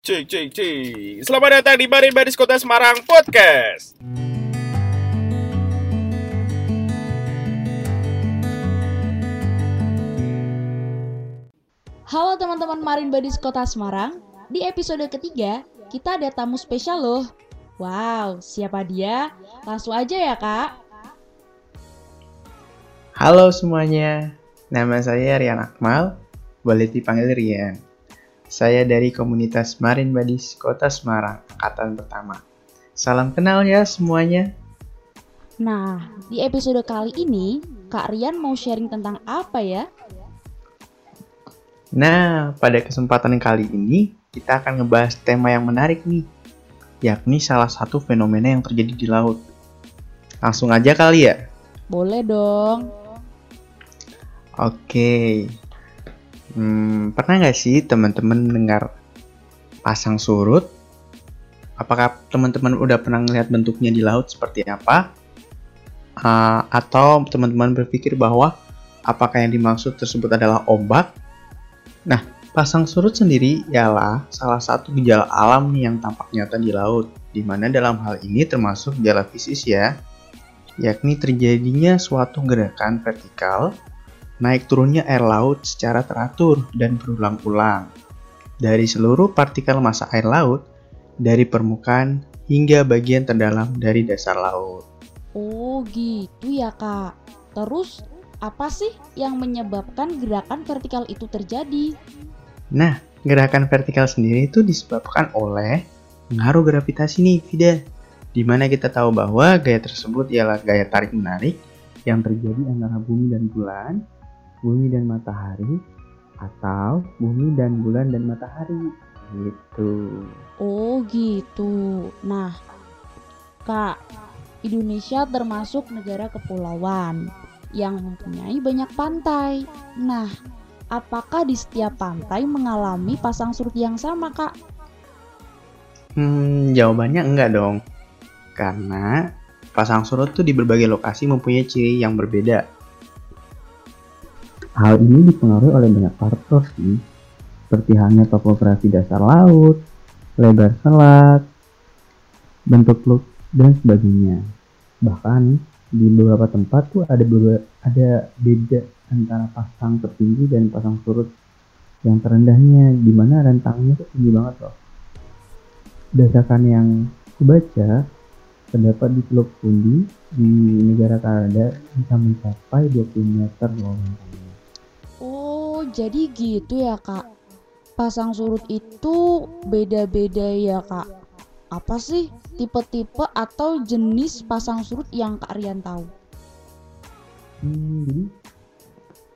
Cik, cik, cik. Selamat datang di Marin Baris Kota Semarang Podcast. Halo teman-teman Marin Badis Kota Semarang. Di episode ketiga, kita ada tamu spesial loh. Wow, siapa dia? Langsung aja ya, Kak. Halo semuanya, nama saya Rian Akmal, boleh dipanggil Rian. Saya dari komunitas Marin Badis Kota Semarang, angkatan pertama. Salam kenal ya semuanya. Nah, di episode kali ini, Kak Rian mau sharing tentang apa ya? Nah, pada kesempatan kali ini kita akan ngebahas tema yang menarik nih, yakni salah satu fenomena yang terjadi di laut. Langsung aja kali ya? Boleh dong. Oke. Hmm, pernah nggak sih teman-teman dengar pasang surut? Apakah teman-teman udah pernah ngeliat bentuknya di laut seperti apa? Uh, atau teman-teman berpikir bahwa apakah yang dimaksud tersebut adalah ombak? Nah, pasang surut sendiri ialah salah satu gejala alam yang tampak nyata di laut, di mana dalam hal ini termasuk gejala fisis ya, yakni terjadinya suatu gerakan vertikal naik turunnya air laut secara teratur dan berulang-ulang dari seluruh partikel massa air laut dari permukaan hingga bagian terdalam dari dasar laut. Oh gitu ya kak. Terus apa sih yang menyebabkan gerakan vertikal itu terjadi? Nah, gerakan vertikal sendiri itu disebabkan oleh pengaruh gravitasi nih, Vida. Di mana kita tahu bahwa gaya tersebut ialah gaya tarik-menarik yang terjadi antara bumi dan bulan, bumi dan matahari, atau bumi dan bulan dan matahari. Gitu. Oh gitu. Nah, Kak, Indonesia termasuk negara kepulauan yang mempunyai banyak pantai. Nah, apakah di setiap pantai mengalami pasang surut yang sama, Kak? Hmm, jawabannya enggak dong. Karena pasang surut tuh di berbagai lokasi mempunyai ciri yang berbeda. Hal ini dipengaruhi oleh banyak faktor sih, seperti halnya topografi dasar laut, lebar selat, bentuk teluk, dan sebagainya. Bahkan di beberapa tempat tuh ada beberapa, ada beda antara pasang tertinggi dan pasang surut yang terendahnya di mana rentangnya tuh tinggi banget loh. Berdasarkan yang aku baca, terdapat di Teluk Pundi di negara Kanada bisa mencapai 20 meter loh. Oh, jadi gitu ya kak. Pasang surut itu beda-beda ya kak. Apa sih tipe-tipe atau jenis pasang surut yang Kak Rian tahu? Hmm,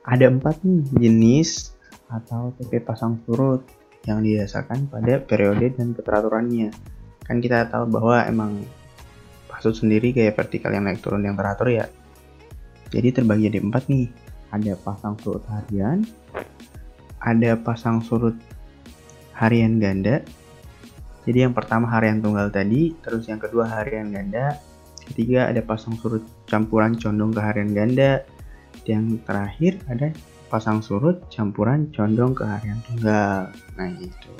ada empat nih jenis atau tipe pasang surut yang didasarkan pada periode dan keteraturannya. Kan kita tahu bahwa emang pasut sendiri kayak vertikal yang naik turun yang teratur ya. Jadi terbagi jadi empat nih. Ada pasang surut harian, ada pasang surut harian ganda, jadi yang pertama harian tunggal tadi, terus yang kedua harian ganda, ketiga ada pasang surut campuran condong ke harian ganda, yang terakhir ada pasang surut campuran condong ke harian tunggal. Nah gitu.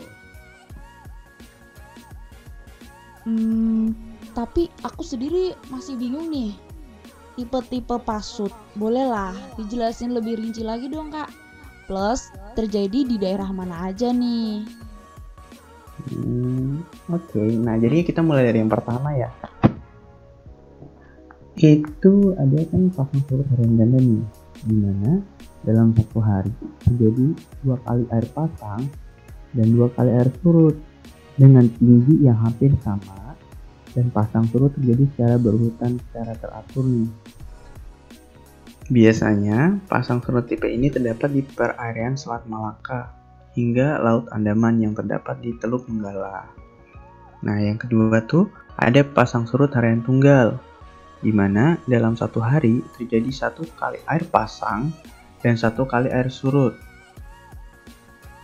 Hmm, tapi aku sendiri masih bingung nih. Tipe-tipe pasut, bolehlah dijelasin lebih rinci lagi dong kak. Plus, terjadi di daerah mana aja nih? Hmm, Oke, okay. nah jadi kita mulai dari yang pertama ya. Itu ada kan pasang surut harian ganda nih, di mana dalam satu hari terjadi dua kali air pasang dan dua kali air surut dengan tinggi yang hampir sama dan pasang surut terjadi secara berurutan secara teratur nih. Biasanya pasang surut tipe ini terdapat di perairan Selat Malaka hingga Laut Andaman yang terdapat di Teluk Menggala. Nah, yang kedua tuh ada pasang surut harian tunggal, di mana dalam satu hari terjadi satu kali air pasang dan satu kali air surut.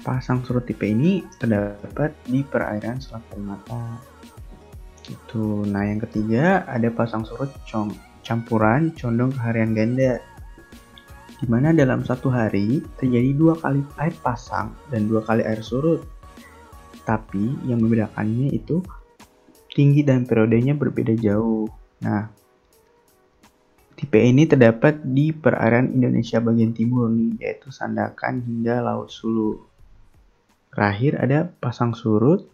Pasang surut tipe ini terdapat di perairan Selat Kalimantan. Gitu. Nah, yang ketiga ada pasang surut campuran condong ke harian ganda di mana dalam satu hari terjadi dua kali air pasang dan dua kali air surut. tapi yang membedakannya itu tinggi dan periodenya berbeda jauh. Nah, tipe ini terdapat di perairan Indonesia bagian timur nih, yaitu Sandakan hingga Laut Sulu. Terakhir ada pasang surut,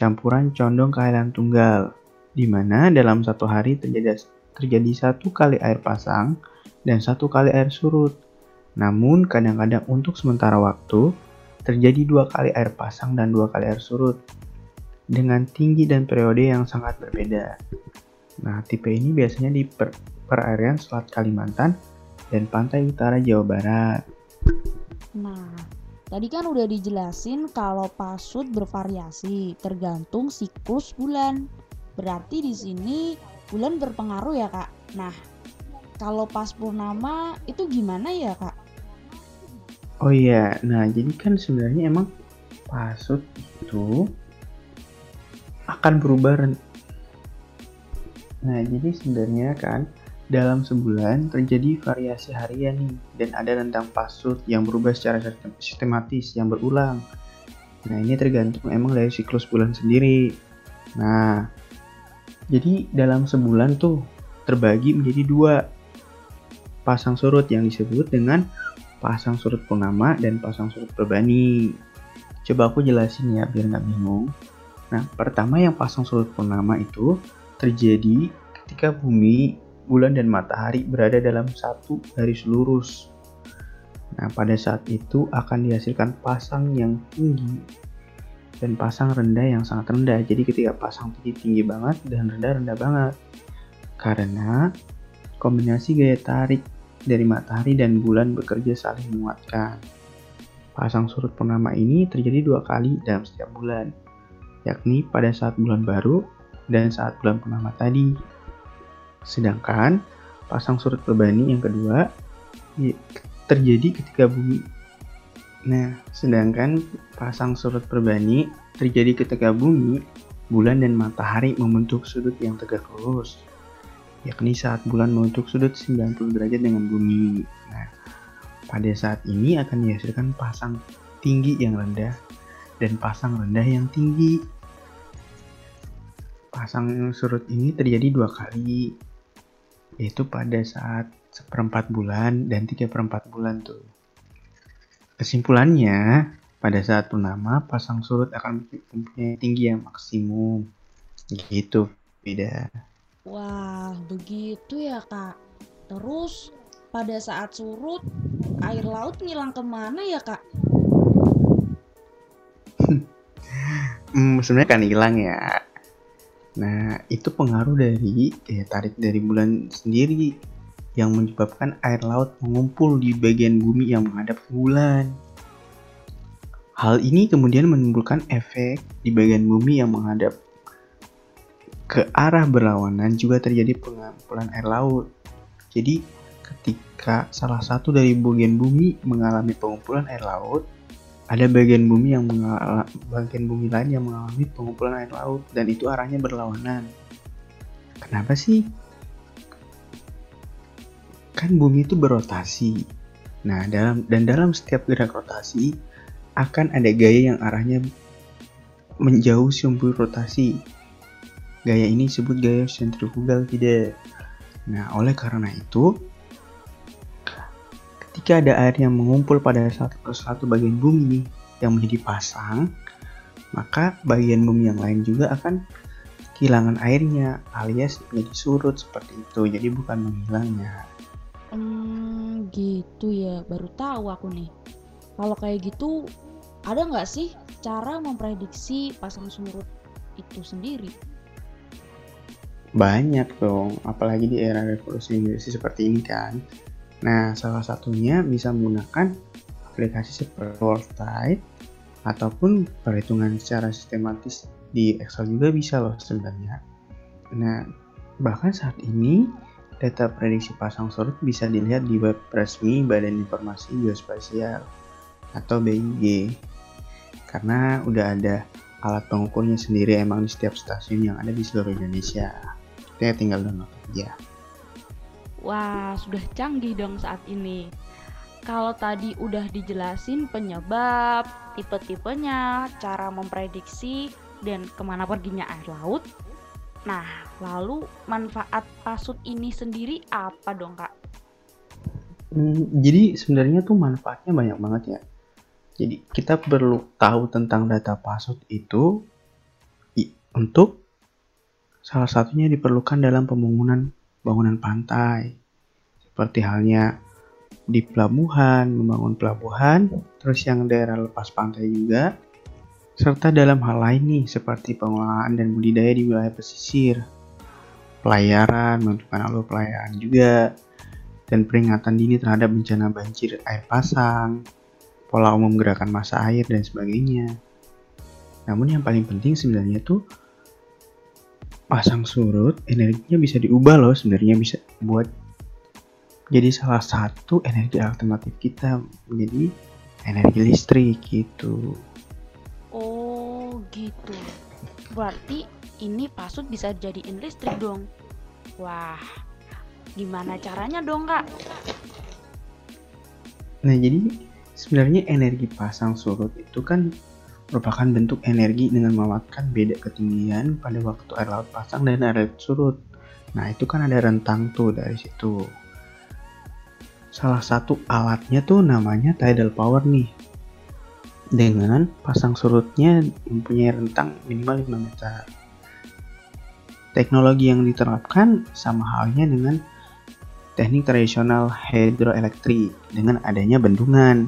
campuran condong keadaan tunggal, di mana dalam satu hari terjadi terjadi satu kali air pasang dan satu kali air surut. Namun kadang-kadang untuk sementara waktu terjadi dua kali air pasang dan dua kali air surut dengan tinggi dan periode yang sangat berbeda. Nah, tipe ini biasanya di per perairan Selat Kalimantan dan pantai utara Jawa Barat. Nah, tadi kan udah dijelasin kalau pasut bervariasi tergantung siklus bulan. Berarti di sini bulan berpengaruh ya, Kak. Nah, kalau pas purnama itu gimana ya, Kak? Oh iya, nah jadi kan sebenarnya emang pasut itu akan berubah. Nah jadi sebenarnya kan dalam sebulan terjadi variasi harian nih dan ada rentang pasut yang berubah secara sistematis yang berulang. Nah ini tergantung emang dari siklus bulan sendiri. Nah jadi dalam sebulan tuh terbagi menjadi dua pasang surut yang disebut dengan pasang surut purnama dan pasang surut perbani. Coba aku jelasin ya biar nggak bingung. Nah, pertama yang pasang surut purnama itu terjadi ketika bumi, bulan, dan matahari berada dalam satu garis lurus. Nah, pada saat itu akan dihasilkan pasang yang tinggi dan pasang rendah yang sangat rendah. Jadi ketika pasang tinggi tinggi banget dan rendah rendah banget. Karena kombinasi gaya tarik dari matahari dan bulan bekerja saling menguatkan. Pasang surut purnama ini terjadi dua kali dalam setiap bulan, yakni pada saat bulan baru dan saat bulan purnama tadi. Sedangkan pasang surut perbani yang kedua terjadi ketika bumi. Nah, sedangkan pasang surut perbani terjadi ketika bumi, bulan dan matahari membentuk sudut yang tegak lurus yakni saat bulan membentuk sudut 90 derajat dengan bumi. Nah, pada saat ini akan dihasilkan pasang tinggi yang rendah dan pasang rendah yang tinggi. Pasang surut ini terjadi dua kali, yaitu pada saat seperempat bulan dan tiga perempat bulan tuh. Kesimpulannya, pada saat purnama, pasang surut akan mempunyai tinggi yang maksimum. Gitu, beda. Wah, begitu ya kak. Terus pada saat surut, air laut ngilang ke mana ya kak? hmm, sebenarnya kan hilang ya. Nah, itu pengaruh dari ya, tarik dari bulan sendiri yang menyebabkan air laut mengumpul di bagian bumi yang menghadap ke bulan. Hal ini kemudian menimbulkan efek di bagian bumi yang menghadap ke arah berlawanan juga terjadi pengumpulan air laut. Jadi ketika salah satu dari bagian bumi mengalami pengumpulan air laut, ada bagian bumi yang bagian bumi lain yang mengalami pengumpulan air laut dan itu arahnya berlawanan. Kenapa sih? Kan bumi itu berotasi. Nah, dalam dan dalam setiap gerak rotasi akan ada gaya yang arahnya menjauh sumber rotasi Gaya ini disebut gaya sentrifugal tidak. Nah, oleh karena itu, ketika ada air yang mengumpul pada satu satu bagian bumi yang menjadi pasang, maka bagian bumi yang lain juga akan kehilangan airnya alias menjadi surut seperti itu. Jadi bukan menghilangnya. Hmm, gitu ya. Baru tahu aku nih. Kalau kayak gitu, ada nggak sih cara memprediksi pasang surut itu sendiri? Banyak dong, apalagi di era revolusi industri seperti ini kan. Nah, salah satunya bisa menggunakan aplikasi seperti Worldtide ataupun perhitungan secara sistematis di Excel juga bisa loh sebenarnya. Nah, bahkan saat ini data prediksi pasang surut bisa dilihat di web resmi Badan Informasi Geospasial atau BIG karena udah ada alat pengukurnya sendiri emang di setiap stasiun yang ada di seluruh Indonesia. Kita tinggal download aja wah sudah canggih dong saat ini kalau tadi udah dijelasin penyebab, tipe-tipenya, cara memprediksi, dan ke mana perginya air laut. Nah, lalu manfaat pasut ini sendiri apa dong kak? Hmm, jadi sebenarnya tuh manfaatnya banyak banget ya. Jadi kita perlu tahu tentang data pasut itu untuk salah satunya diperlukan dalam pembangunan bangunan pantai. Seperti halnya di pelabuhan, membangun pelabuhan, terus yang daerah lepas pantai juga, serta dalam hal lain nih seperti pengelolaan dan budidaya di wilayah pesisir, pelayaran, menentukan alur pelayaran juga, dan peringatan dini terhadap bencana banjir air pasang, pola umum gerakan masa air, dan sebagainya. Namun yang paling penting sebenarnya tuh pasang surut energinya bisa diubah loh sebenarnya bisa buat jadi salah satu energi alternatif kita menjadi energi listrik gitu. Oh gitu. Berarti ini pasut bisa jadiin listrik dong. Wah, gimana caranya dong kak? Nah jadi sebenarnya energi pasang surut itu kan merupakan bentuk energi dengan memanfaatkan beda ketinggian pada waktu air laut pasang dan air laut surut. Nah itu kan ada rentang tuh dari situ. Salah satu alatnya tuh namanya tidal power nih. Dengan pasang surutnya mempunyai rentang minimal 5 meter. Teknologi yang diterapkan sama halnya dengan teknik tradisional hidroelektrik dengan adanya bendungan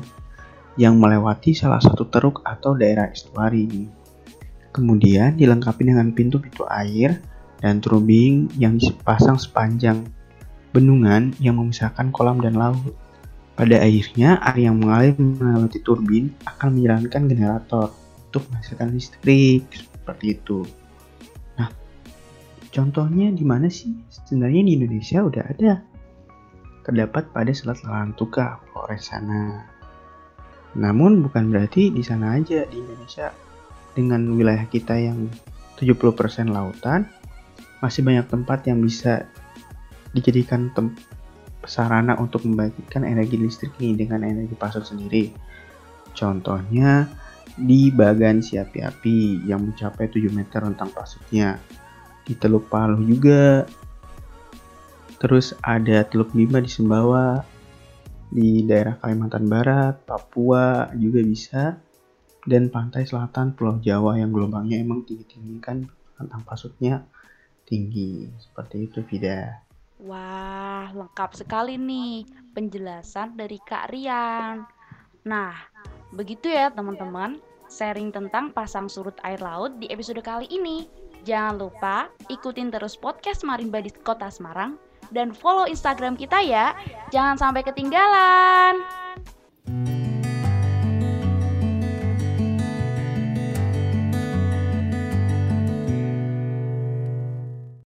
yang melewati salah satu teruk atau daerah estuari. Kemudian dilengkapi dengan pintu-pintu air dan turbin yang dipasang sepanjang bendungan yang memisahkan kolam dan laut. Pada akhirnya, air yang mengalir melewati turbin akan menjalankan generator untuk menghasilkan listrik seperti itu. Nah, contohnya di mana sih? Sebenarnya di Indonesia udah ada. Terdapat pada Selat Larantuka, Flores sana. Namun bukan berarti di sana aja di Indonesia dengan wilayah kita yang 70% lautan masih banyak tempat yang bisa dijadikan sarana untuk membagikan energi listrik ini dengan energi pasok sendiri. Contohnya di Bagan Siapi Api yang mencapai 7 meter rentang pasoknya. Di Teluk Palu juga. Terus ada Teluk Bima di Sembawa, di daerah Kalimantan Barat, Papua juga bisa, dan pantai selatan Pulau Jawa yang gelombangnya emang tinggi-tinggi kan rentang pasutnya tinggi. Seperti itu, Vida. Wah, lengkap sekali nih penjelasan dari Kak Rian. Nah, begitu ya teman-teman, sharing tentang pasang surut air laut di episode kali ini. Jangan lupa ikutin terus podcast Marimba di Kota Semarang dan follow Instagram kita ya. Jangan sampai ketinggalan.